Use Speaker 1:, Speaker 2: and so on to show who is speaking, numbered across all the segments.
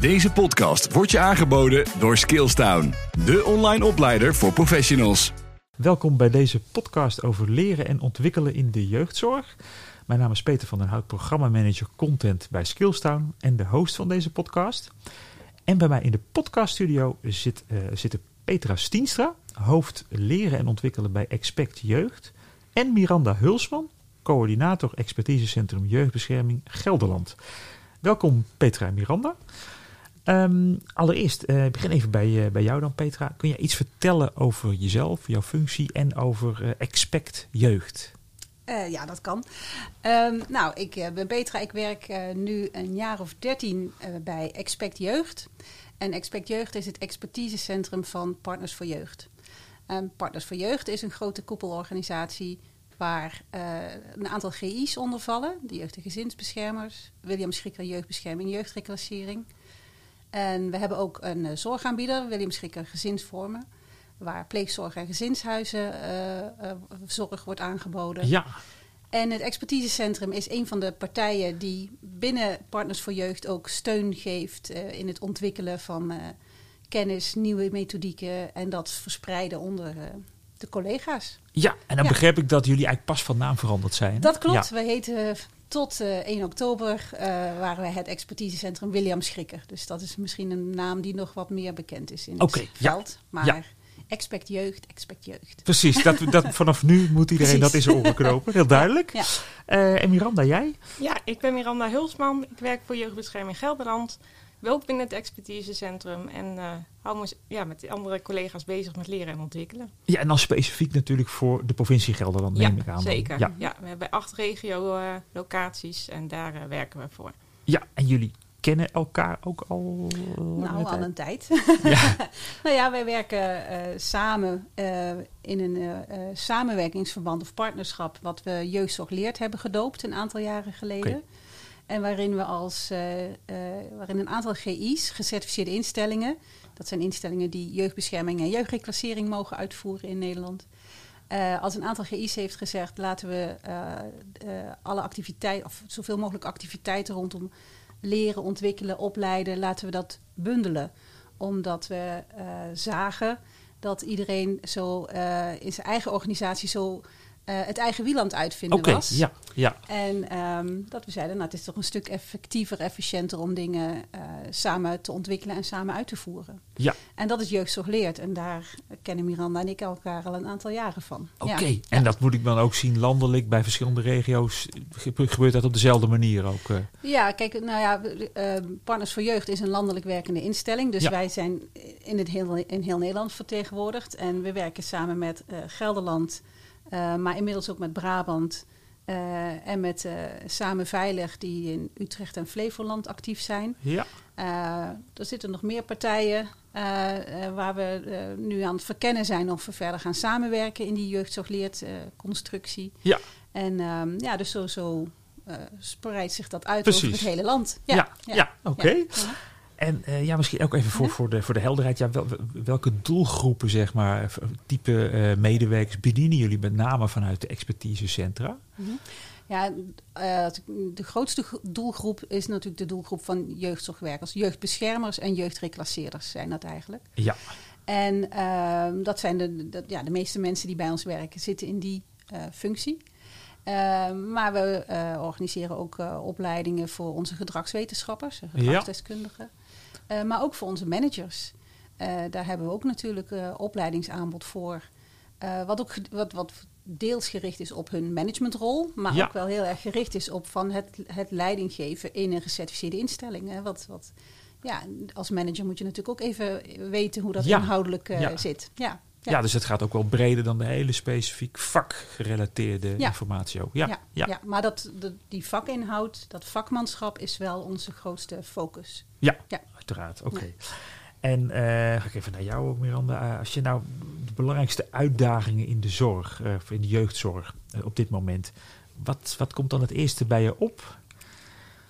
Speaker 1: Deze podcast wordt je aangeboden door Skillstown, de online opleider voor professionals.
Speaker 2: Welkom bij deze podcast over leren en ontwikkelen in de jeugdzorg. Mijn naam is Peter van der Hout, programmamanager content bij Skillstown en de host van deze podcast. En bij mij in de podcaststudio zit, uh, zitten Petra Stienstra, hoofd leren en ontwikkelen bij Expect Jeugd. En Miranda Hulsman, coördinator expertisecentrum jeugdbescherming Gelderland. Welkom Petra en Miranda. Um, allereerst, uh, ik begin even bij, uh, bij jou dan Petra. Kun je iets vertellen over jezelf, jouw functie en over uh, Expect Jeugd?
Speaker 3: ja, dat kan. Um, nou, ik ben Petra. Ik werk nu een jaar of dertien bij Expect Jeugd. En Expect Jeugd is het expertisecentrum van Partners voor Jeugd. Um, Partners voor Jeugd is een grote koepelorganisatie waar een aantal GI's onder vallen. De Jeugd- en Gezinsbeschermers, William Schrikker Jeugdbescherming, Jeugdreclassering... En we hebben ook een uh, zorgaanbieder, William Schikker Gezinsvormen, waar pleegzorg en gezinshuizen uh, uh, zorg wordt aangeboden.
Speaker 2: Ja.
Speaker 3: En het expertisecentrum is een van de partijen die binnen Partners voor Jeugd ook steun geeft in het ontwikkelen van kennis, nieuwe methodieken en dat verspreiden onder de collega's.
Speaker 2: Ja, en dan ja. begrijp ik dat jullie eigenlijk pas van naam veranderd zijn.
Speaker 3: Dat klopt. Ja. We heten tot uh, 1 oktober uh, waren wij het expertisecentrum William Schrikker. Dus dat is misschien een naam die nog wat meer bekend is in
Speaker 2: okay,
Speaker 3: het veld.
Speaker 2: Ja.
Speaker 3: Maar
Speaker 2: ja.
Speaker 3: expect jeugd, expect jeugd.
Speaker 2: Precies, dat, dat, vanaf nu moet iedereen
Speaker 3: Precies.
Speaker 2: dat in zijn oren knopen. Heel duidelijk.
Speaker 3: Ja.
Speaker 2: Uh, en Miranda, jij?
Speaker 4: Ja, ik ben Miranda Hulsman. Ik werk voor Jeugdbescherming Gelderland. Wel binnen het expertisecentrum en uh, hou me ja, met de andere collega's bezig met leren en ontwikkelen.
Speaker 2: Ja, en dan specifiek natuurlijk voor de provincie Gelderland, neem
Speaker 4: ja,
Speaker 2: ik aan.
Speaker 4: Zeker.
Speaker 2: Ja.
Speaker 4: Ja, we hebben acht regio-locaties en daar uh, werken we voor.
Speaker 2: Ja, en jullie kennen elkaar ook al
Speaker 3: Nou, al een tijd.
Speaker 2: Ja.
Speaker 3: nou ja, wij werken uh, samen uh, in een uh, samenwerkingsverband of partnerschap... wat we Jeugdzorg Leert hebben gedoopt een aantal jaren geleden.
Speaker 2: Okay.
Speaker 3: En waarin we als uh, uh, waarin een aantal GI's, gecertificeerde instellingen, dat zijn instellingen die jeugdbescherming en jeugdreclassering mogen uitvoeren in Nederland. Uh, als een aantal GI's heeft gezegd, laten we alle activiteiten, of zoveel mogelijk activiteiten rondom leren, ontwikkelen, opleiden, laten we dat bundelen. Omdat we zagen dat iedereen zo in zijn eigen organisatie zo het eigen wiel aan het uitvinden
Speaker 2: okay,
Speaker 3: was.
Speaker 2: Ja, ja.
Speaker 3: En um, dat we zeiden, nou, het is toch een stuk effectiever, efficiënter om dingen uh, samen te ontwikkelen en samen uit te voeren.
Speaker 2: Ja.
Speaker 3: En dat is Jeugdzorg Leert. En daar kennen Miranda en ik elkaar al een aantal jaren van.
Speaker 2: Oké, okay.
Speaker 3: ja.
Speaker 2: en
Speaker 3: ja.
Speaker 2: dat moet ik dan ook zien landelijk bij verschillende regio's. Gebeurt dat op dezelfde manier ook? Uh?
Speaker 3: Ja, kijk, nou ja, uh, Partners voor Jeugd is een landelijk werkende instelling. Dus
Speaker 2: ja.
Speaker 3: wij zijn in, het heel, in heel Nederland vertegenwoordigd. En we werken samen met Gelderland... Uh, maar inmiddels ook met Brabant uh, en met uh, Samen Veilig, die in Utrecht en Flevoland actief zijn.
Speaker 2: Ja.
Speaker 3: er zitten nog meer partijen waar we nu aan het verkennen zijn of we verder gaan samenwerken in die jeugdzorgleerd constructie.
Speaker 2: Ja.
Speaker 3: En um, ja, dus zo, zo spreidt zich dat uit
Speaker 2: Precies.
Speaker 3: over het hele land.
Speaker 2: Ja, ja, ja. ja. oké. Okay. En uh, ja, misschien ook even voor, voor, de, voor de helderheid. Ja, wel, welke doelgroepen, zeg maar, type uh, medewerkers bedienen jullie met name vanuit de expertisecentra?
Speaker 3: Mm -hmm. Ja, de grootste doelgroep is natuurlijk de doelgroep van jeugdzorgwerkers. Jeugdbeschermers en jeugdreclasseerders zijn dat eigenlijk.
Speaker 2: Ja.
Speaker 3: En dat zijn de, de, ja, de meeste mensen die bij ons werken, zitten in die functie. Uh, maar we uh, organiseren ook uh, opleidingen voor onze gedragswetenschappers, gedragsdeskundigen. Ja. maar ook voor onze managers. daar hebben we ook natuurlijk opleidingsaanbod voor. wat ook wat, wat deels gericht is op hun managementrol, maar
Speaker 2: ja.
Speaker 3: ook wel heel erg gericht is op van het, het leiding geven in een gecertificeerde instelling. Hè. Wat, wat, ja, als manager moet je natuurlijk ook even weten hoe dat
Speaker 2: ja.
Speaker 3: inhoudelijk zit. Ja.
Speaker 2: Ja. ja, dus het gaat ook wel breder dan de hele specifiek vakgerelateerde
Speaker 3: ja.
Speaker 2: informatie ook. Ja,
Speaker 3: ja, ja. ja maar dat, de, die vakinhoud, dat vakmanschap is wel onze grootste focus.
Speaker 2: Ja, ja. uiteraard. Oké. Okay. En uh, ga ik even naar jou, Miranda. Uh, als je nou de belangrijkste uitdagingen in de zorg, uh, in de jeugdzorg op dit moment, wat, wat komt dan het eerste bij je op?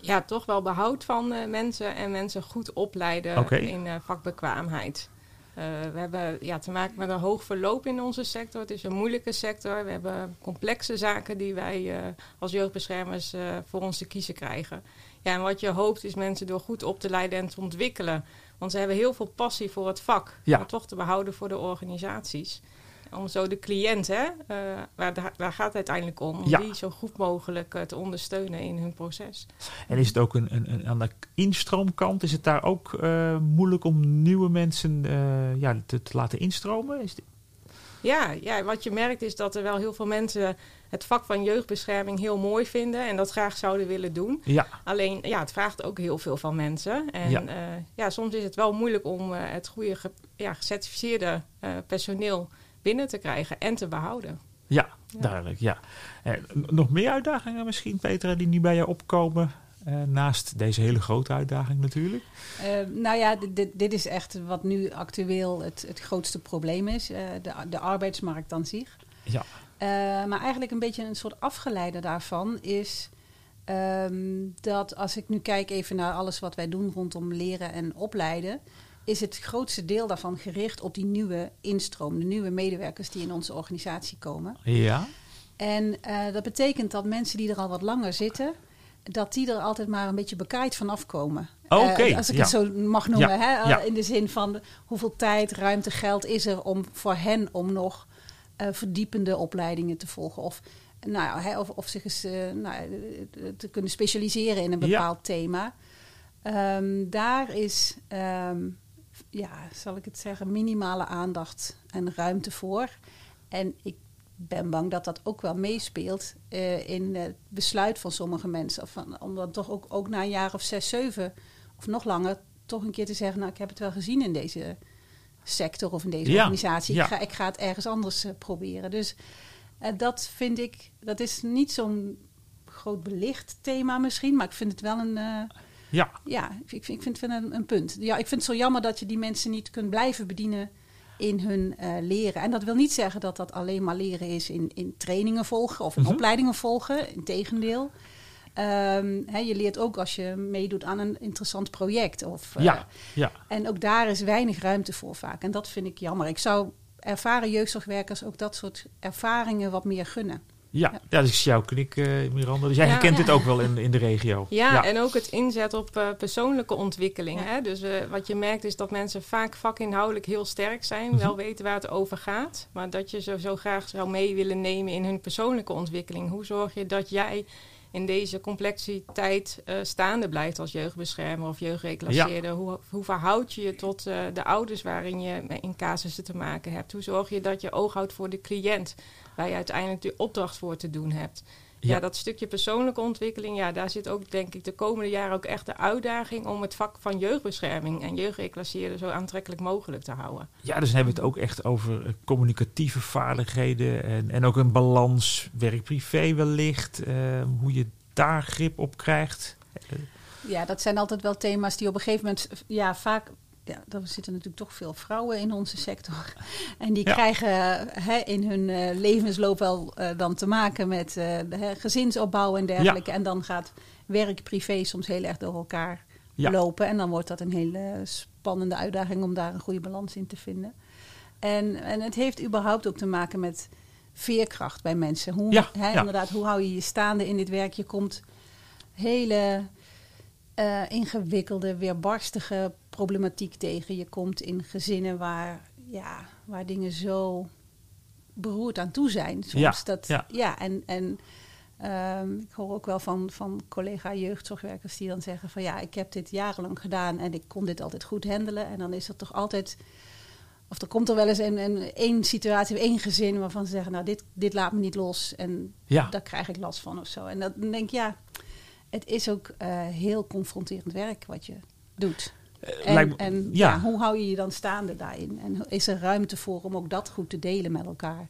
Speaker 4: Ja, toch wel behoud van uh, mensen en mensen goed opleiden
Speaker 2: okay.
Speaker 4: in uh, vakbekwaamheid. Uh, we hebben ja, te maken met een hoog verloop in onze sector. Het is een moeilijke sector. We hebben complexe zaken die wij uh, als jeugdbeschermers uh, voor ons te kiezen krijgen. Ja, en wat je hoopt is mensen door goed op te leiden en te ontwikkelen. Want ze hebben heel veel passie voor het vak,
Speaker 2: Ja.
Speaker 4: maar toch te behouden voor de organisaties. Om zo de cliënt, hè, eh, waar, daar, gaat het uiteindelijk om, om
Speaker 2: Ja.
Speaker 4: die zo goed mogelijk eh, te ondersteunen in hun proces.
Speaker 2: En is het ook een, een, een, aan de instroomkant, is het daar ook eh, moeilijk om nieuwe mensen ja, te, te laten instromen? Is
Speaker 4: Ja, ja, wat je merkt is dat er wel heel veel mensen het vak van jeugdbescherming heel mooi vinden en dat graag zouden willen doen.
Speaker 2: ja,
Speaker 4: Alleen, ja, het vraagt ook heel veel van mensen. En
Speaker 2: Ja.
Speaker 4: ja, soms is het wel moeilijk om het goede ge- ja, gecertificeerde personeel binnen te krijgen en te behouden.
Speaker 2: ja,
Speaker 4: Ja.
Speaker 2: duidelijk. Ja. Eh, nog meer uitdagingen misschien, Petra, die nu bij jou opkomen? eh, naast deze hele grote uitdaging natuurlijk.
Speaker 3: Eh, nou ja, dit- is echt wat nu actueel het, het grootste probleem is. eh, de, de arbeidsmarkt aan zich.
Speaker 2: Ja.
Speaker 3: Eh, maar eigenlijk een beetje een soort afgeleide daarvan is ehm, dat als ik nu kijk even naar alles wat wij doen rondom leren en opleiden, is het grootste deel daarvan gericht op die nieuwe instroom, de nieuwe medewerkers die in onze organisatie komen.
Speaker 2: Ja,
Speaker 3: En eh, dat betekent dat mensen die er al wat langer zitten, dat die er altijd maar een beetje bekaaid van afkomen.
Speaker 2: Oké,
Speaker 3: Eh, als ik
Speaker 2: ja.
Speaker 3: het zo mag noemen,
Speaker 2: Ja,
Speaker 3: hè?
Speaker 2: ja.
Speaker 3: in de zin van hoeveel tijd, ruimte, geld is er om voor hen om nog eh, verdiepende opleidingen te volgen. Of, nou ja, hè, of, of zich eens eh, nou, te kunnen specialiseren in een bepaald thema. Ehm, daar is, ehm, ja, zal ik het zeggen, minimale aandacht en ruimte voor. En ik ben bang dat dat ook wel meespeelt eh, in het besluit van sommige mensen. Of van, om dan toch ook, ook na een jaar of zes, zeven of nog langer toch een keer te zeggen... nou, ik heb het wel gezien in deze sector of in deze
Speaker 2: Ja,
Speaker 3: organisatie.
Speaker 2: ja.
Speaker 3: Ik, ga, ik ga het ergens anders eh, proberen. Dus eh, dat vind ik, dat is niet zo'n groot belicht thema misschien... maar ik vind het wel een...
Speaker 2: ja,
Speaker 3: ja, ik vind, ik vind het een, een punt. Ja, ik vind het zo jammer dat je die mensen niet kunt blijven bedienen in hun eh, leren. En dat wil niet zeggen dat dat alleen maar leren is in, in trainingen volgen of in
Speaker 2: Mhm.
Speaker 3: opleidingen volgen. Integendeel. Ehm je leert ook als je meedoet aan een interessant project. Of, eh,
Speaker 2: ja, ja.
Speaker 3: En ook daar is weinig ruimte voor vaak. En dat vind ik jammer. Ik zou ervaren jeugdzorgwerkers ook dat soort ervaringen wat meer gunnen.
Speaker 2: Ja, ja, dus ik zie jou knikken, Miranda. Dus jij
Speaker 4: Ja.
Speaker 2: herkent
Speaker 3: Ja.
Speaker 2: dit ook wel in, in de regio.
Speaker 4: Ja, en ook het inzet op eh, persoonlijke ontwikkeling.
Speaker 3: Ja.
Speaker 4: Hè? Dus eh, wat je merkt is dat mensen vaak vakinhoudelijk heel sterk zijn,
Speaker 2: Mhm.
Speaker 4: wel weten waar het over gaat, maar dat je ze zo graag zou mee willen nemen in hun persoonlijke ontwikkeling. Hoe zorg je dat jij in deze complexiteit eh, staande blijft als jeugdbeschermer of jeugdreclasseerder? Hoe, hoe verhoud je je tot eh, de ouders waarin je in casussen te maken hebt? Hoe zorg je dat je oog houdt voor de cliënt, waar je uiteindelijk de opdracht voor te doen hebt? Ja.
Speaker 2: Ja.
Speaker 4: dat stukje persoonlijke ontwikkeling, ja, daar zit ook denk ik de komende jaren ook echt de uitdaging om het vak van jeugdbescherming en jeugdreclasseerder zo aantrekkelijk mogelijk te houden.
Speaker 2: Ja, dus dan hebben we het ook echt over eh, communicatieve vaardigheden en, en ook een balans werk-privé wellicht. eh, hoe je daar grip op krijgt.
Speaker 3: Ja, dat zijn altijd wel thema's die op een gegeven moment, ja, vaak. Ja, er zitten natuurlijk toch veel vrouwen in onze sector. En die
Speaker 2: Ja.
Speaker 3: krijgen hè, in hun eh, levensloop wel eh, dan te maken met eh, de, gezinsopbouw en dergelijke. En dan gaat werk, privé soms heel erg door elkaar
Speaker 2: Ja.
Speaker 3: lopen. En dan wordt dat een hele spannende uitdaging om daar een goede balans in te vinden. En, en het heeft überhaupt ook te maken met veerkracht bij mensen. Hoe, hè. Inderdaad, hoe hou je je staande in dit werk? Je komt hele ingewikkelde, weerbarstige problematiek tegen. Je komt in gezinnen waar, ja, waar dingen zo beroerd aan toe zijn. Soms
Speaker 2: Ja,
Speaker 3: dat,
Speaker 2: ja.
Speaker 3: ja en, en ehm, ik hoor ook wel van, van collega jeugdzorgwerkers die dan zeggen van ja, ik heb dit jarenlang gedaan en ik kon dit altijd goed handelen. En dan is er toch altijd, of er komt er wel eens een, een, één situatie, één gezin waarvan ze zeggen, nou dit, dit laat me niet los en
Speaker 2: Ja,
Speaker 3: daar krijg ik last van of zo. En dat, dan denk ik, ja, het is ook eh, heel confronterend werk wat je doet. En,
Speaker 2: lijkt me-
Speaker 3: en
Speaker 2: ja.
Speaker 3: ja. hoe hou je je dan staande daarin? En is er ruimte voor om ook dat goed te delen met elkaar?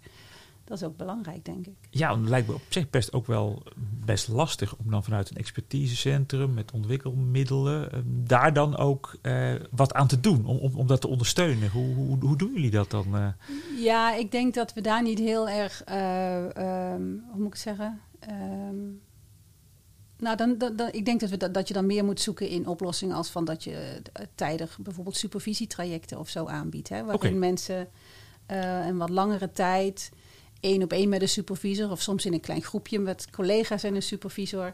Speaker 3: Dat is ook belangrijk, denk ik.
Speaker 2: Ja, het lijkt me op zich best ook wel best lastig om dan vanuit een expertisecentrum met ontwikkelmiddelen eh, daar dan ook eh, wat aan te doen om, om, om dat te ondersteunen. Hoe, hoe, hoe doen jullie dat dan? eh?
Speaker 3: Ja, ik denk dat we daar niet heel erg, eh, ehm, hoe moet ik het zeggen? Ehm, nou, dan, dan, dan- ik denk dat, we dat, dat je dan meer moet zoeken in oplossingen als van dat je eh, tijdig bijvoorbeeld supervisietrajecten of zo aanbiedt. Hè, waarin mensen eh, een wat langere tijd één op één met een supervisor of soms in een klein groepje met collega's en een supervisor.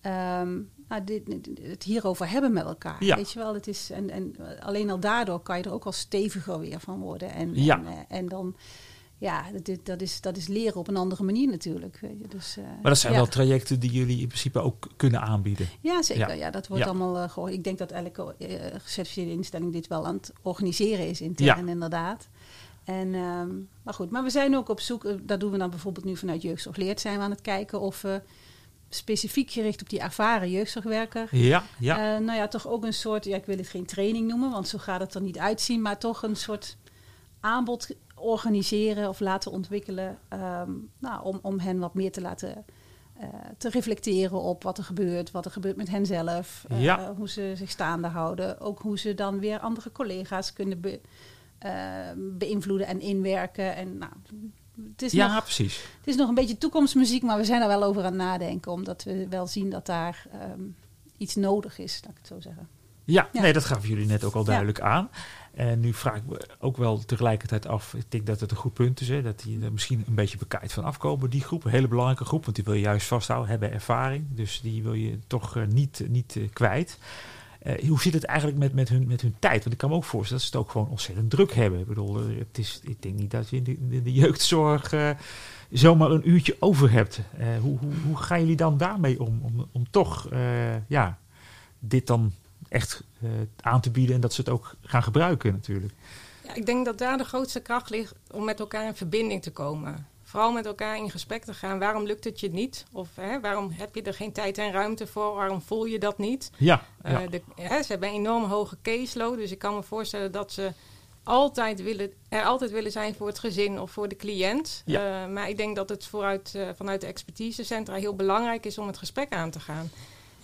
Speaker 3: ehm, nou, dit, het hierover hebben met elkaar.
Speaker 2: Ja.
Speaker 3: Weet je wel, het is, en, en alleen al daardoor kan je er ook al steviger weer van worden. En,
Speaker 2: Ja.
Speaker 3: en, eh, en dan, ja, dat, dat, is, dat is leren op een andere manier natuurlijk. Weet je. Dus, eh,
Speaker 2: Maar dat zijn
Speaker 3: ja.
Speaker 2: wel trajecten die jullie in principe ook kunnen aanbieden.
Speaker 3: Ja, zeker.
Speaker 2: Ja.
Speaker 3: Ja, dat wordt
Speaker 2: Ja.
Speaker 3: allemaal uh. Ik denk dat elke uh, gecertificeerde instelling dit wel aan het organiseren is intern,
Speaker 2: Ja.
Speaker 3: inderdaad. En, ehm, maar goed, maar we zijn ook op zoek, dat doen we dan bijvoorbeeld nu vanuit Jeugdzorg Leert, zijn we aan het kijken of we specifiek gericht op die ervaren jeugdzorgwerker,
Speaker 2: Ja, ja.
Speaker 3: eh, nou ja, toch ook een soort, ja, ik wil het geen training noemen, want zo gaat het er niet uitzien, maar toch een soort aanbod organiseren of laten ontwikkelen, ehm, nou, om, om hen wat meer te laten uh, te reflecteren op wat er gebeurt, wat er gebeurt met hen zelf, uh,
Speaker 2: Ja.
Speaker 3: hoe ze zich staande houden, ook hoe ze dan weer andere collega's kunnen be, uh, beïnvloeden en inwerken. En, nou, het, is
Speaker 2: ja,
Speaker 3: nog,
Speaker 2: precies.
Speaker 3: het is nog een beetje toekomstmuziek, maar we zijn er wel over aan het nadenken, omdat we wel zien dat daar um, iets nodig is, laat ik het zo zeggen.
Speaker 2: Ja,
Speaker 3: Ja.
Speaker 2: nee, dat gaven jullie net ook al duidelijk aan. En nu vraag ik me ook wel tegelijkertijd af, ik denk dat het een goed punt is, hè, dat die er misschien een beetje bekijkt van afkomen. Die groep, een hele belangrijke groep, want die wil je juist vasthouden, hebben ervaring. Dus die wil je toch uh, niet, niet uh, kwijt. Uh, hoe zit het eigenlijk met, met, hun, met hun tijd? Want ik kan me ook voorstellen dat ze het ook gewoon ontzettend druk hebben. Ik bedoel, het is, ik denk niet dat je in de, jeugdzorg zomaar een uurtje over hebt. Hoe, hoe, hoe gaan jullie dan daarmee om? Om, om toch ja, dit dan echt uh, aan te bieden en dat ze het ook gaan gebruiken natuurlijk.
Speaker 4: Ja, ik denk dat daar de grootste kracht ligt om met elkaar in verbinding te komen. Vooral met elkaar in gesprek te gaan. Waarom lukt het je niet? Of hè, waarom heb je er geen tijd en ruimte voor? Waarom voel je dat niet?
Speaker 2: Ja,
Speaker 4: uh,
Speaker 2: ja.
Speaker 4: De, hè, ze hebben een enorm hoge caseload. Dus ik kan me voorstellen dat ze altijd willen, er altijd willen zijn voor het gezin of voor de cliënt.
Speaker 2: Ja.
Speaker 4: Uh, maar ik denk dat het vooruit, uh, vanuit de expertisecentra heel belangrijk is om het gesprek aan te gaan.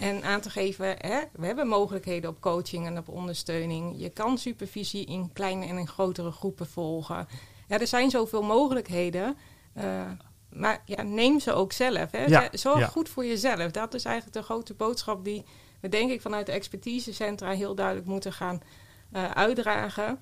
Speaker 4: En aan te geven, hè, we hebben mogelijkheden op coaching en op ondersteuning. Je kan supervisie in kleine en in grotere groepen volgen. Ja, er zijn zoveel mogelijkheden. Uh, maar ja, neem ze ook zelf. Hè.
Speaker 2: Ja,
Speaker 4: Zorg
Speaker 2: ja.
Speaker 4: goed voor jezelf. Dat is eigenlijk de grote boodschap die we denk ik vanuit de expertisecentra heel duidelijk moeten gaan uh, uitdragen.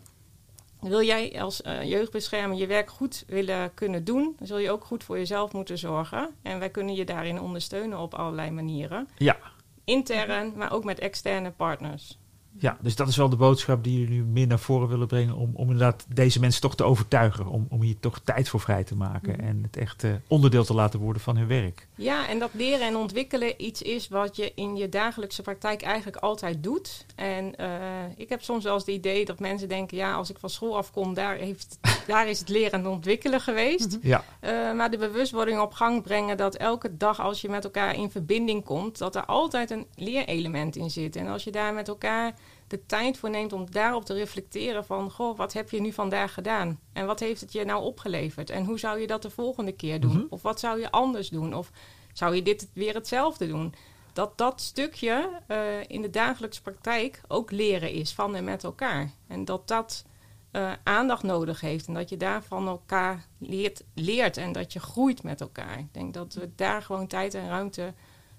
Speaker 4: Wil jij als uh, jeugdbeschermer je werk goed willen kunnen doen, dan zul je ook goed voor jezelf moeten zorgen. En wij kunnen je daarin ondersteunen op allerlei manieren.
Speaker 2: Ja,
Speaker 4: Intern, maar ook met externe partners.
Speaker 2: Ja, dus dat is wel de boodschap die jullie nu meer naar voren willen brengen. Om, om inderdaad deze mensen toch te overtuigen. Om, om hier toch tijd voor vrij te maken.
Speaker 4: Mhm.
Speaker 2: En het echt uh, onderdeel te laten worden van hun werk.
Speaker 4: Ja, en dat leren en ontwikkelen iets is wat je in je dagelijkse praktijk eigenlijk altijd doet. En uh, ik heb soms wel eens het idee dat mensen denken: ja, als ik van school afkom, daar, heeft, daar is het leren en ontwikkelen geweest.
Speaker 3: Mhm.
Speaker 2: Ja,
Speaker 4: Uh, maar de bewustwording op gang brengen dat elke dag als je met elkaar in verbinding komt, dat er altijd een leerelement in zit. En als je daar met elkaar de tijd voor neemt om daarop te reflecteren van, goh, wat heb je nu vandaag gedaan? En wat heeft het je nou opgeleverd? En hoe zou je dat de volgende keer doen?
Speaker 2: Mhm.
Speaker 4: Of wat zou je anders doen? Of zou je dit weer hetzelfde doen? Dat dat stukje uh, in de dagelijkse praktijk ook leren is van en met elkaar. En dat dat uh, aandacht nodig heeft. En dat je daar van elkaar leert, leert en dat je groeit met elkaar. Ik denk dat we daar gewoon tijd en ruimte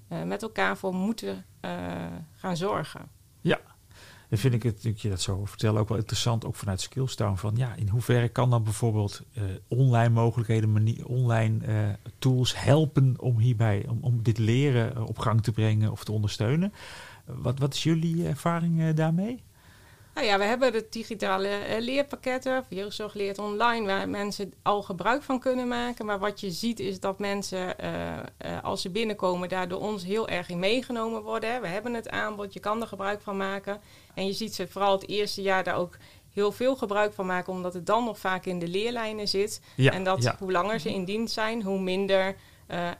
Speaker 4: uh, met elkaar voor moeten uh, gaan zorgen.
Speaker 2: Ja, dan vind ik het, je dat zo vertellen, ook wel interessant, ook vanuit Skillstown. Van ja, in hoeverre kan dan bijvoorbeeld online mogelijkheden, manier, online tools helpen om hierbij, om, om dit leren op gang te brengen of te ondersteunen? Wat, wat is jullie ervaring daarmee?
Speaker 4: Nou ja, we hebben de digitale uh, leerpakketten, Jeugdzorg leert online, waar mensen al gebruik van kunnen maken. Maar wat je ziet is dat mensen, uh, uh, als ze binnenkomen, daar door ons heel erg in meegenomen worden. We hebben het aanbod, je kan er gebruik van maken. En je ziet ze vooral het eerste jaar daar ook heel veel gebruik van maken, omdat het dan nog vaak in de leerlijnen zit.
Speaker 2: Ja,
Speaker 4: en dat
Speaker 2: ja.
Speaker 4: hoe langer ze in dienst zijn, hoe minder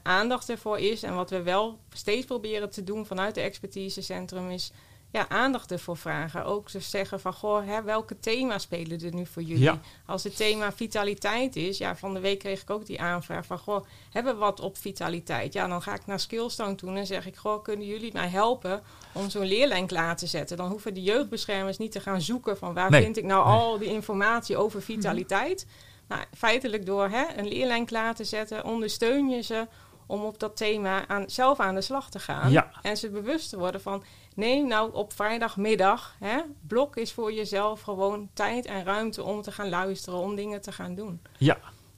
Speaker 4: aandacht ervoor is. En wat we wel steeds proberen te doen vanuit het expertisecentrum is ja, aandacht ervoor vragen. Ook te zeggen van, goh, hè, welke thema's spelen er nu voor jullie?
Speaker 2: Ja.
Speaker 4: Als het thema vitaliteit is, ja, van de week kreeg ik ook die aanvraag van, goh, hebben we wat op vitaliteit? Ja, dan ga ik naar Skillstone toe en zeg ik, goh, kunnen jullie mij helpen om zo'n leerlijn klaar te zetten? Dan hoeven de jeugdbeschermers niet te gaan zoeken van, waar
Speaker 2: Nee.
Speaker 4: vind ik nou
Speaker 2: Nee.
Speaker 4: al die informatie over vitaliteit? Nou, feitelijk door hè, een leerlijn klaar te zetten, ondersteun je ze om op dat thema aan, zelf aan de slag te gaan.
Speaker 2: Ja.
Speaker 4: En ze bewust te worden van, neem nou op vrijdagmiddag, hè, blok is voor jezelf gewoon tijd en ruimte om te gaan luisteren, om dingen te gaan doen.
Speaker 2: Ja,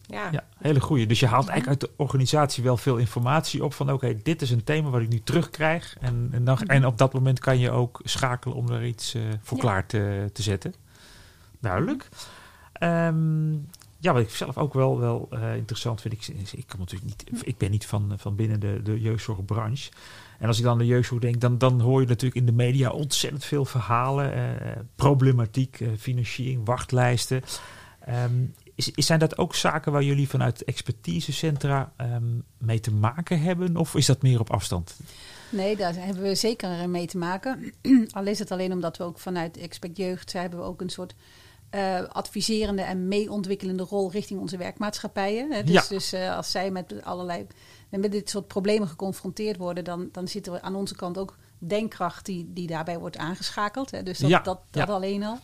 Speaker 4: Ja.
Speaker 2: Ja, hele goeie. Dus je haalt eigenlijk uit de organisatie wel veel informatie op van oké, dit is een thema wat ik nu terugkrijg. En, en, dan, en op dat moment kan je ook schakelen om er iets eh, voor
Speaker 3: Ja.
Speaker 2: klaar te, te zetten. Duidelijk. Ehm, ja, wat ik zelf ook wel, wel eh, interessant vind, ik, ik, natuurlijk niet, ik ben niet van, van binnen de, de jeugdzorgbranche. En als ik dan de jeugdzorg denk, dan, dan hoor je natuurlijk in de media ontzettend veel verhalen. eh, problematiek, financiering, wachtlijsten. Is, is- zijn dat ook zaken waar jullie vanuit expertisecentra ehm, mee te maken hebben? Of is dat meer op afstand?
Speaker 3: Nee, daar hebben we zeker mee te maken. Al is het alleen omdat we ook vanuit Expect Jeugd hebben we ook een soort eh, adviserende en meeontwikkelende rol richting onze werkmaatschappijen. Hè. Dus,
Speaker 2: Ja.
Speaker 3: dus eh, als zij met allerlei met dit soort problemen geconfronteerd worden, dan, dan zit er aan onze kant ook denkkracht die, die daarbij wordt aangeschakeld. Hè. Dus dat,
Speaker 2: Ja,
Speaker 3: dat, dat
Speaker 2: ja.
Speaker 3: alleen al.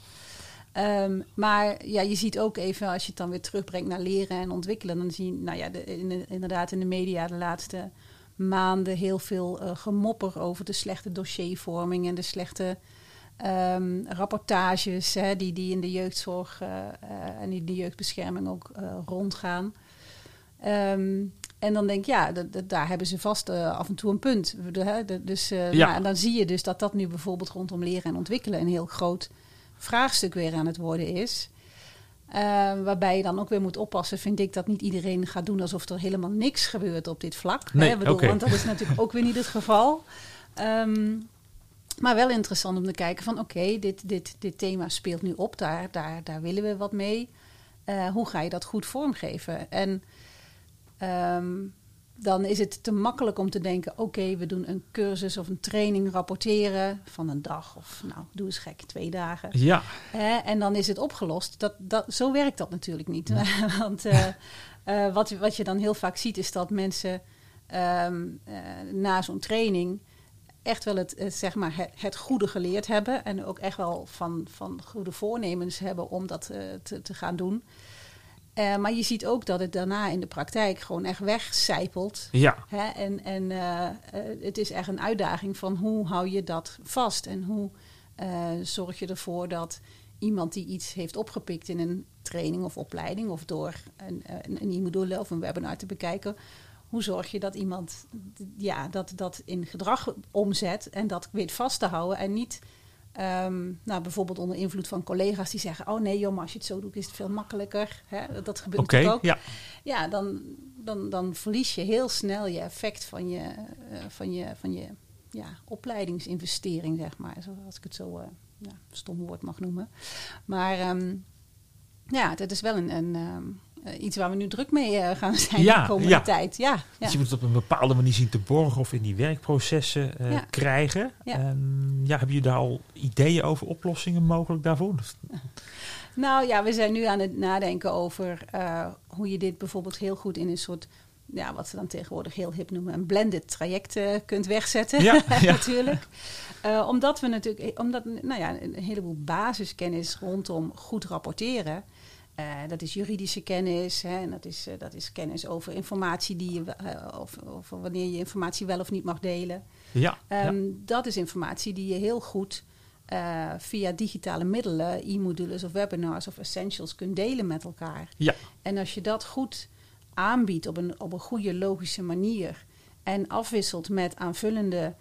Speaker 3: Ehm, maar ja, je ziet ook even, als je het dan weer terugbrengt naar leren en ontwikkelen, dan zie je, nou ja, de, in de- inderdaad in de media de laatste maanden heel veel eh, gemopper over de slechte dossiervorming en de slechte ehm, rapportages hè, die, die in de jeugdzorg eh, eh, en in de jeugdbescherming ook eh, rondgaan. Ehm, en dan denk ik, ja, daar hebben ze vast af en toe een punt. De- hè, de- dus,
Speaker 2: Ja.
Speaker 3: nou, en dan zie je dus dat dat nu bijvoorbeeld rondom leren en ontwikkelen een heel groot vraagstuk weer aan het worden is. Eh, waarbij je dan ook weer moet oppassen, vind ik, dat niet iedereen gaat doen alsof er helemaal niks gebeurt op dit vlak.
Speaker 2: Nee,
Speaker 3: hè? Bedoel. Want dat is natuurlijk ook weer niet het geval. Ehm, maar wel interessant om te kijken van oké, dit, dit, dit thema speelt nu op, daar, daar, daar willen we wat mee. Eh, hoe ga je dat goed vormgeven? En ehm, dan is het te makkelijk om te denken: oké, we doen een cursus of een training rapporteren van een dag of nou, doe eens gek, twee dagen.
Speaker 2: Ja,
Speaker 3: en dan is het opgelost. Dat, dat, zo werkt dat natuurlijk niet. Want eh, eh, wat, wat je dan heel vaak ziet, is dat mensen ehm, eh, na zo'n training echt wel het, het, zeg maar het, het goede geleerd hebben. En ook echt wel van, van goede voornemens hebben om dat eh, te, te gaan doen. Eh, maar je ziet ook dat het daarna in de praktijk gewoon echt wegcijpelt.
Speaker 2: ja,
Speaker 3: Hè? En, en eh, eh, het is echt een uitdaging van hoe hou je dat vast en hoe eh, zorg je ervoor dat iemand die iets heeft opgepikt in een training of opleiding of door een, eh, een, een e-module of een webinar te bekijken, hoe zorg je dat iemand ja, dat, dat in gedrag omzet en dat weet vast te houden en niet ehm, nou, bijvoorbeeld onder invloed van collega's die zeggen, oh nee joh, maar als je het zo doet is het veel makkelijker. Hè? Dat gebeurt ook
Speaker 2: Ja,
Speaker 3: ja, dan, dan, dan verlies je heel snel je effect van je, eh, van je, van je ja, opleidingsinvestering, zeg maar. Zoals ik het zo eh ja, stom woord mag noemen. Maar ehm, ja, dat is wel een, een, ehm, eh, iets waar we nu druk mee eh, gaan zijn
Speaker 2: Ja,
Speaker 3: de komende
Speaker 2: ja.
Speaker 3: tijd. Ja, ja.
Speaker 2: Dus je moet het op een bepaalde manier zien te borgen of in die werkprocessen
Speaker 3: Ja.
Speaker 2: krijgen.
Speaker 3: Ja.
Speaker 2: En, ja, hebben jullie daar al ideeën over oplossingen mogelijk daarvoor?
Speaker 3: Nou ja, we zijn nu aan het nadenken over hoe je dit bijvoorbeeld heel goed in een soort, ja, wat ze dan tegenwoordig heel hip noemen, een blended traject kunt wegzetten.
Speaker 2: Ja, ja.
Speaker 3: natuurlijk. Omdat we natuurlijk, omdat, nou ja, een heleboel basiskennis rondom goed rapporteren. Eh, dat is juridische kennis hè, en dat is, eh, dat is kennis over informatie die je, eh, of, of wanneer je informatie wel of niet mag delen.
Speaker 2: Ja,
Speaker 3: Ehm,
Speaker 2: ja.
Speaker 3: Dat is informatie die je heel goed via digitale middelen, e-modules of webinars of essentials kunt delen met elkaar.
Speaker 2: Ja.
Speaker 3: En als je dat goed aanbiedt op een, op een goede, logische manier en afwisselt met aanvullende,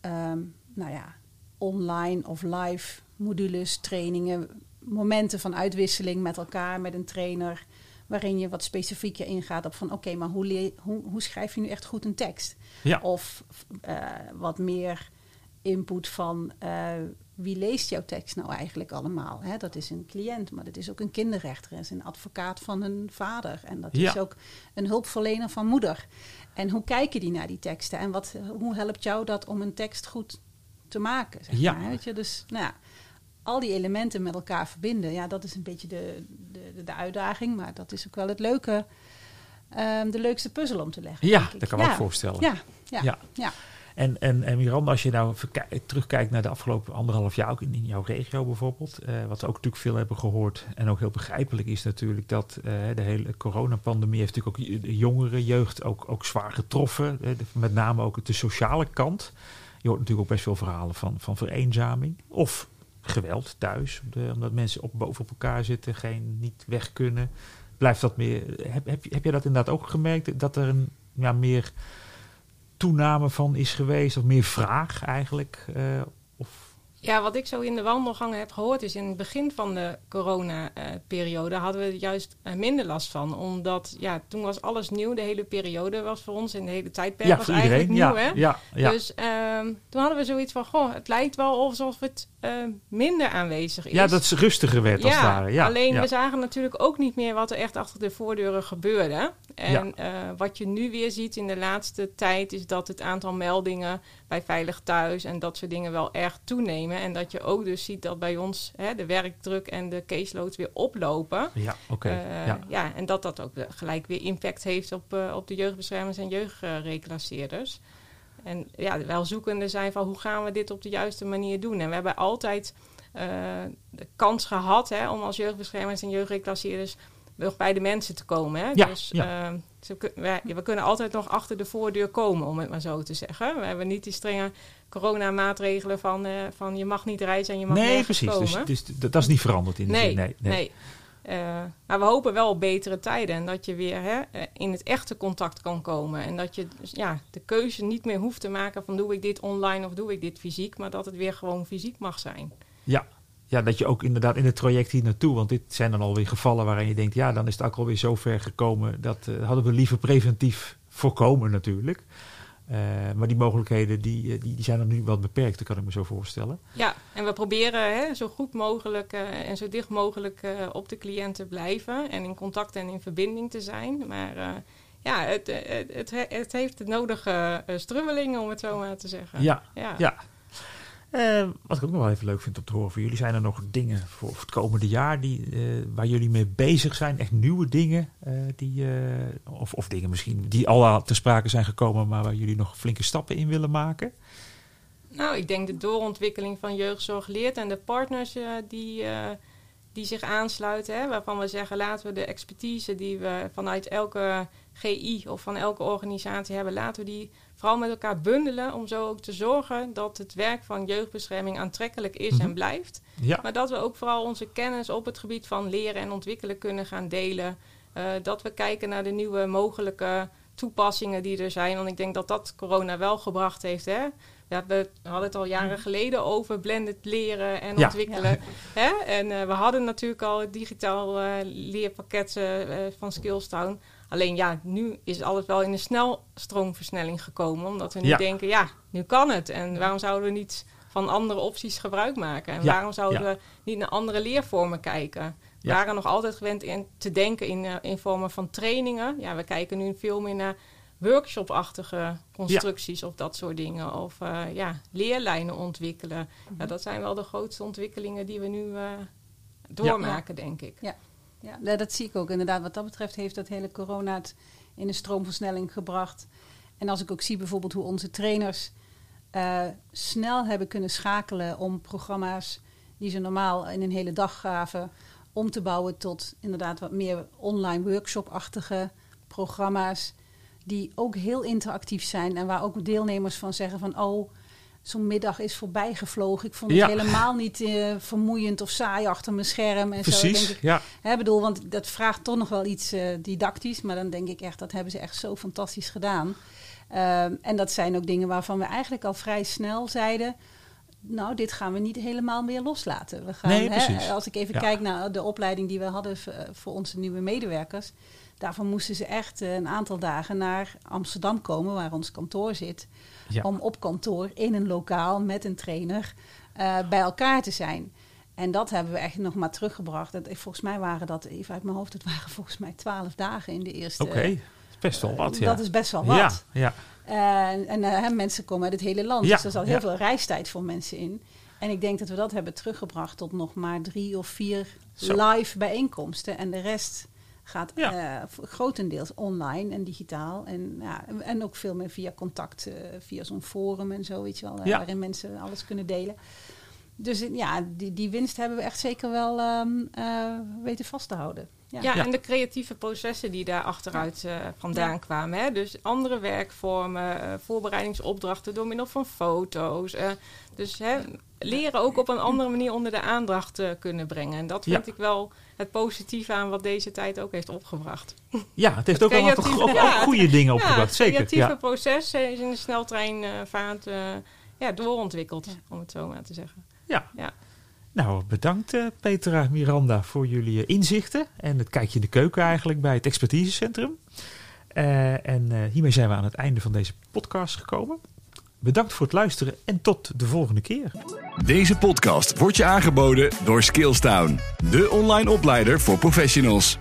Speaker 3: ehm, nou ja, online of live modules, trainingen, momenten van uitwisseling met elkaar, met een trainer, waarin je wat specifieker ingaat op van oké, maar hoe, hoe, hoe schrijf je nu echt goed een tekst?
Speaker 2: Ja.
Speaker 3: Of eh, wat meer input van eh, wie leest jouw tekst nou eigenlijk allemaal? Hè? Dat is een cliënt, maar dat is ook een kinderrechter, dat is een advocaat van een vader en dat
Speaker 2: Ja.
Speaker 3: is ook een hulpverlener van moeder. En hoe kijken die naar die teksten en wat, hoe helpt jou dat om een tekst goed te maken? Zeg
Speaker 2: Ja.
Speaker 3: maar, weet je? Dus nou ja, al die elementen met elkaar verbinden, ja, dat is een beetje de, de, de, uitdaging, maar dat is ook wel het leuke, ehm, de leukste puzzel om te leggen.
Speaker 2: Ja, dat kan ik me ook voorstellen.
Speaker 3: Ja, ja,
Speaker 2: Ja.
Speaker 3: ja.
Speaker 2: En, en, en Miranda, als je nou terugkijkt naar de afgelopen anderhalf jaar, ook in, in jouw regio bijvoorbeeld, eh, wat we ook natuurlijk veel hebben gehoord en ook heel begrijpelijk is natuurlijk dat eh, de hele coronapandemie heeft natuurlijk ook de jongere jeugd ook, ook zwaar getroffen, eh, met name ook de sociale kant. Je hoort natuurlijk ook best veel verhalen van, van vereenzaming of geweld thuis, omdat mensen op, boven op elkaar zitten, geen, niet weg kunnen. blijft dat meer. Heb, heb, heb je dat inderdaad ook gemerkt? Dat er een ja, meer toename van is geweest? Of meer vraag eigenlijk? Uh, of
Speaker 4: ja, wat ik zo in de wandelgangen heb gehoord is in het begin van de corona-periode hadden we er juist eh, minder last van. Omdat ja, toen was alles nieuw. De hele periode was voor ons en de hele tijdperk
Speaker 2: ja,
Speaker 4: was
Speaker 2: iedereen.
Speaker 4: eigenlijk nieuw.
Speaker 2: Ja,
Speaker 4: hè?
Speaker 2: ja, ja.
Speaker 4: Dus um, toen hadden we zoiets van, goh, het lijkt wel alsof het uh, minder aanwezig is.
Speaker 2: Ja, dat het rustiger werd als het ware. Ja,
Speaker 4: alleen we zagen natuurlijk ook niet meer wat er echt achter de voordeuren gebeurde. En uh, wat je nu weer ziet in de laatste tijd is dat het aantal meldingen bij Veilig Thuis en dat soort dingen wel erg toenemen. En dat je ook dus ziet dat bij ons hè, de werkdruk en de caseloads weer oplopen.
Speaker 2: Ja, oké.
Speaker 4: Uh,
Speaker 2: ja.
Speaker 4: ja. en dat dat ook gelijk weer impact heeft op, uh, op de jeugdbeschermers en jeugdreclasseerders. En ja, wel zoekende zijn van hoe gaan we dit op de juiste manier doen. En we hebben altijd uh, de kans gehad hè, om als jeugdbeschermers en jeugdreclasseerders nog bij de mensen te komen. Hè?
Speaker 2: Ja,
Speaker 4: dus
Speaker 2: ja.
Speaker 4: uh, ze, wij, we kunnen altijd nog achter de voordeur komen, om het maar zo te zeggen. We hebben niet die strenge coronamaatregelen van, uh, van je mag niet reizen en je mag
Speaker 2: nee,
Speaker 4: nergens
Speaker 2: precies.
Speaker 4: komen.
Speaker 2: Dus, dus dat is niet veranderd in de
Speaker 4: nee,
Speaker 2: zin. Nee, nee.
Speaker 4: nee. Uh, maar we hopen wel op betere tijden en dat je weer hè, in het echte contact kan komen. En dat je dus, ja, de keuze niet meer hoeft te maken van doe ik dit online of doe ik dit fysiek, maar dat het weer gewoon fysiek mag zijn.
Speaker 2: Ja, ja, dat je ook inderdaad in het traject hier naartoe, want dit zijn dan alweer gevallen waarin je denkt, ja, dan is het ook alweer zo ver gekomen. Dat uh, hadden we liever preventief voorkomen natuurlijk. Uh, maar die mogelijkheden die, die, die zijn er nu wel beperkt, kan ik me zo voorstellen.
Speaker 4: Ja, en we proberen hè, zo goed mogelijk uh, en zo dicht mogelijk op de cliënt te blijven en in contact en in verbinding te zijn. Maar ja, het, het, het, het, heeft de nodige strubbelingen, om het zo maar te zeggen.
Speaker 2: Ja, ja. ja. Uh, wat ik ook nog wel even leuk vind om te horen van jullie, zijn er nog dingen voor het komende jaar die, uh, waar jullie mee bezig zijn? Echt nieuwe dingen, uh, die, of, of dingen misschien die al te sprake zijn gekomen, maar waar jullie nog flinke stappen in willen maken?
Speaker 4: Nou, ik denk de doorontwikkeling van jeugdzorg leert en de partners die, die zich aansluiten, hè, waarvan we zeggen laten we de expertise die we vanuit elke GI of van elke organisatie hebben, laten we die vooral met elkaar bundelen om zo ook te zorgen dat het werk van jeugdbescherming aantrekkelijk is en blijft.
Speaker 2: Ja.
Speaker 4: Maar dat we ook vooral onze kennis op het gebied van leren en ontwikkelen kunnen gaan delen. Uh, dat we kijken naar de nieuwe mogelijke toepassingen die er zijn. Want ik denk dat dat corona wel gebracht heeft. Hè? Ja, we hadden het al jaren geleden over blended leren en
Speaker 2: Ja.
Speaker 4: ontwikkelen. Hè? En uh, we hadden natuurlijk al het digitaal uh, leerpakket van Skillstown. Alleen ja, nu is alles wel in een snelstroomversnelling gekomen. Omdat we nu
Speaker 2: Ja.
Speaker 4: denken, ja, nu kan het. En waarom zouden we niet van andere opties gebruik maken? En
Speaker 2: Ja,
Speaker 4: waarom zouden
Speaker 2: ja.
Speaker 4: we niet naar andere leervormen kijken? We
Speaker 2: Ja.
Speaker 4: waren nog altijd gewend in, te denken in, eh, in vormen van trainingen. Ja, we kijken nu veel meer naar workshop-achtige constructies of dat soort dingen. Of eh, ja, leerlijnen ontwikkelen. Ja, dat zijn wel de grootste ontwikkelingen die we nu eh, doormaken, denk ik.
Speaker 3: Ja, nou, dat zie ik ook inderdaad. Wat dat betreft heeft dat hele corona het in een stroomversnelling gebracht. En als ik ook zie bijvoorbeeld hoe onze trainers eh, snel hebben kunnen schakelen om programma's die ze normaal in een hele dag gaven, om te bouwen tot inderdaad wat meer online workshop-achtige programma's. Die ook heel interactief zijn en waar ook deelnemers van zeggen van oh, zo'n middag is voorbij gevlogen. Ik vond het
Speaker 2: Ja.
Speaker 3: helemaal niet eh, vermoeiend of saai achter mijn scherm. En zo. Denk ik,
Speaker 2: ja.
Speaker 3: Hè, bedoel, want dat vraagt toch nog wel iets eh, didactisch. Maar dan denk ik echt, dat hebben ze echt zo fantastisch gedaan. Ehm, en dat zijn ook dingen waarvan we eigenlijk al vrij snel zeiden... nou, dit gaan we niet helemaal meer loslaten. We gaan,
Speaker 2: Nee,
Speaker 3: hè, als ik even
Speaker 2: Ja.
Speaker 3: kijk naar de opleiding die we hadden eh, voor onze nieuwe medewerkers... daarvan moesten ze echt eh, een aantal dagen naar Amsterdam komen, waar ons kantoor zit...
Speaker 2: Ja.
Speaker 3: om op kantoor in een lokaal met een trainer eh, bij elkaar te zijn... En dat hebben we echt nog maar teruggebracht. Dat, volgens mij waren dat, even uit mijn hoofd, het waren volgens mij twaalf dagen in de eerste.
Speaker 2: Oké, best wel wat, ja.
Speaker 3: Dat is best wel wat.
Speaker 2: Ja, ja.
Speaker 3: En, en eh, mensen komen uit het hele land,
Speaker 2: Ja,
Speaker 3: dus er zat heel
Speaker 2: ja.
Speaker 3: veel reistijd voor mensen in. En ik denk dat we dat hebben teruggebracht tot nog maar drie of vier
Speaker 2: Zo.
Speaker 3: live bijeenkomsten. En de rest gaat
Speaker 2: Ja.
Speaker 3: eh, grotendeels online en digitaal. En, ja, en ook veel meer via contact, eh, via zo'n forum en zo, weet je wel, waarin mensen alles kunnen delen. Dus ja, die, die winst hebben we echt zeker wel ehm, eh, weten vast te houden.
Speaker 4: Ja. En de creatieve processen die daar achteruit eh, vandaan
Speaker 3: Ja.
Speaker 4: kwamen. Hè? Dus andere werkvormen, eh, voorbereidingsopdrachten door middel van foto's. eh, dus hè, leren ook op een andere manier onder de aandacht te kunnen brengen. En dat vind
Speaker 2: Ja.
Speaker 4: ik wel het positieve aan wat deze tijd ook heeft opgebracht.
Speaker 2: Ja, het heeft ook wel
Speaker 4: creatieve-
Speaker 2: go-
Speaker 4: ja,
Speaker 2: goede dingen
Speaker 4: ja,
Speaker 2: opgebracht.
Speaker 4: het
Speaker 2: Zeker.
Speaker 4: creatieve
Speaker 2: Ja.
Speaker 4: proces is in de sneltreinvaart eh ja, doorontwikkeld,
Speaker 3: Ja.
Speaker 4: om het zo maar te zeggen.
Speaker 2: Ja.
Speaker 4: Ja.
Speaker 2: Nou, bedankt eh, Petra Miranda voor jullie eh, inzichten en het kijkje in de keuken eigenlijk bij het expertisecentrum. Eh, en eh, hiermee zijn we aan het einde van deze podcast gekomen. Bedankt voor het luisteren en tot de volgende keer.
Speaker 1: Deze podcast wordt je aangeboden door Skillstown, de online opleider voor professionals.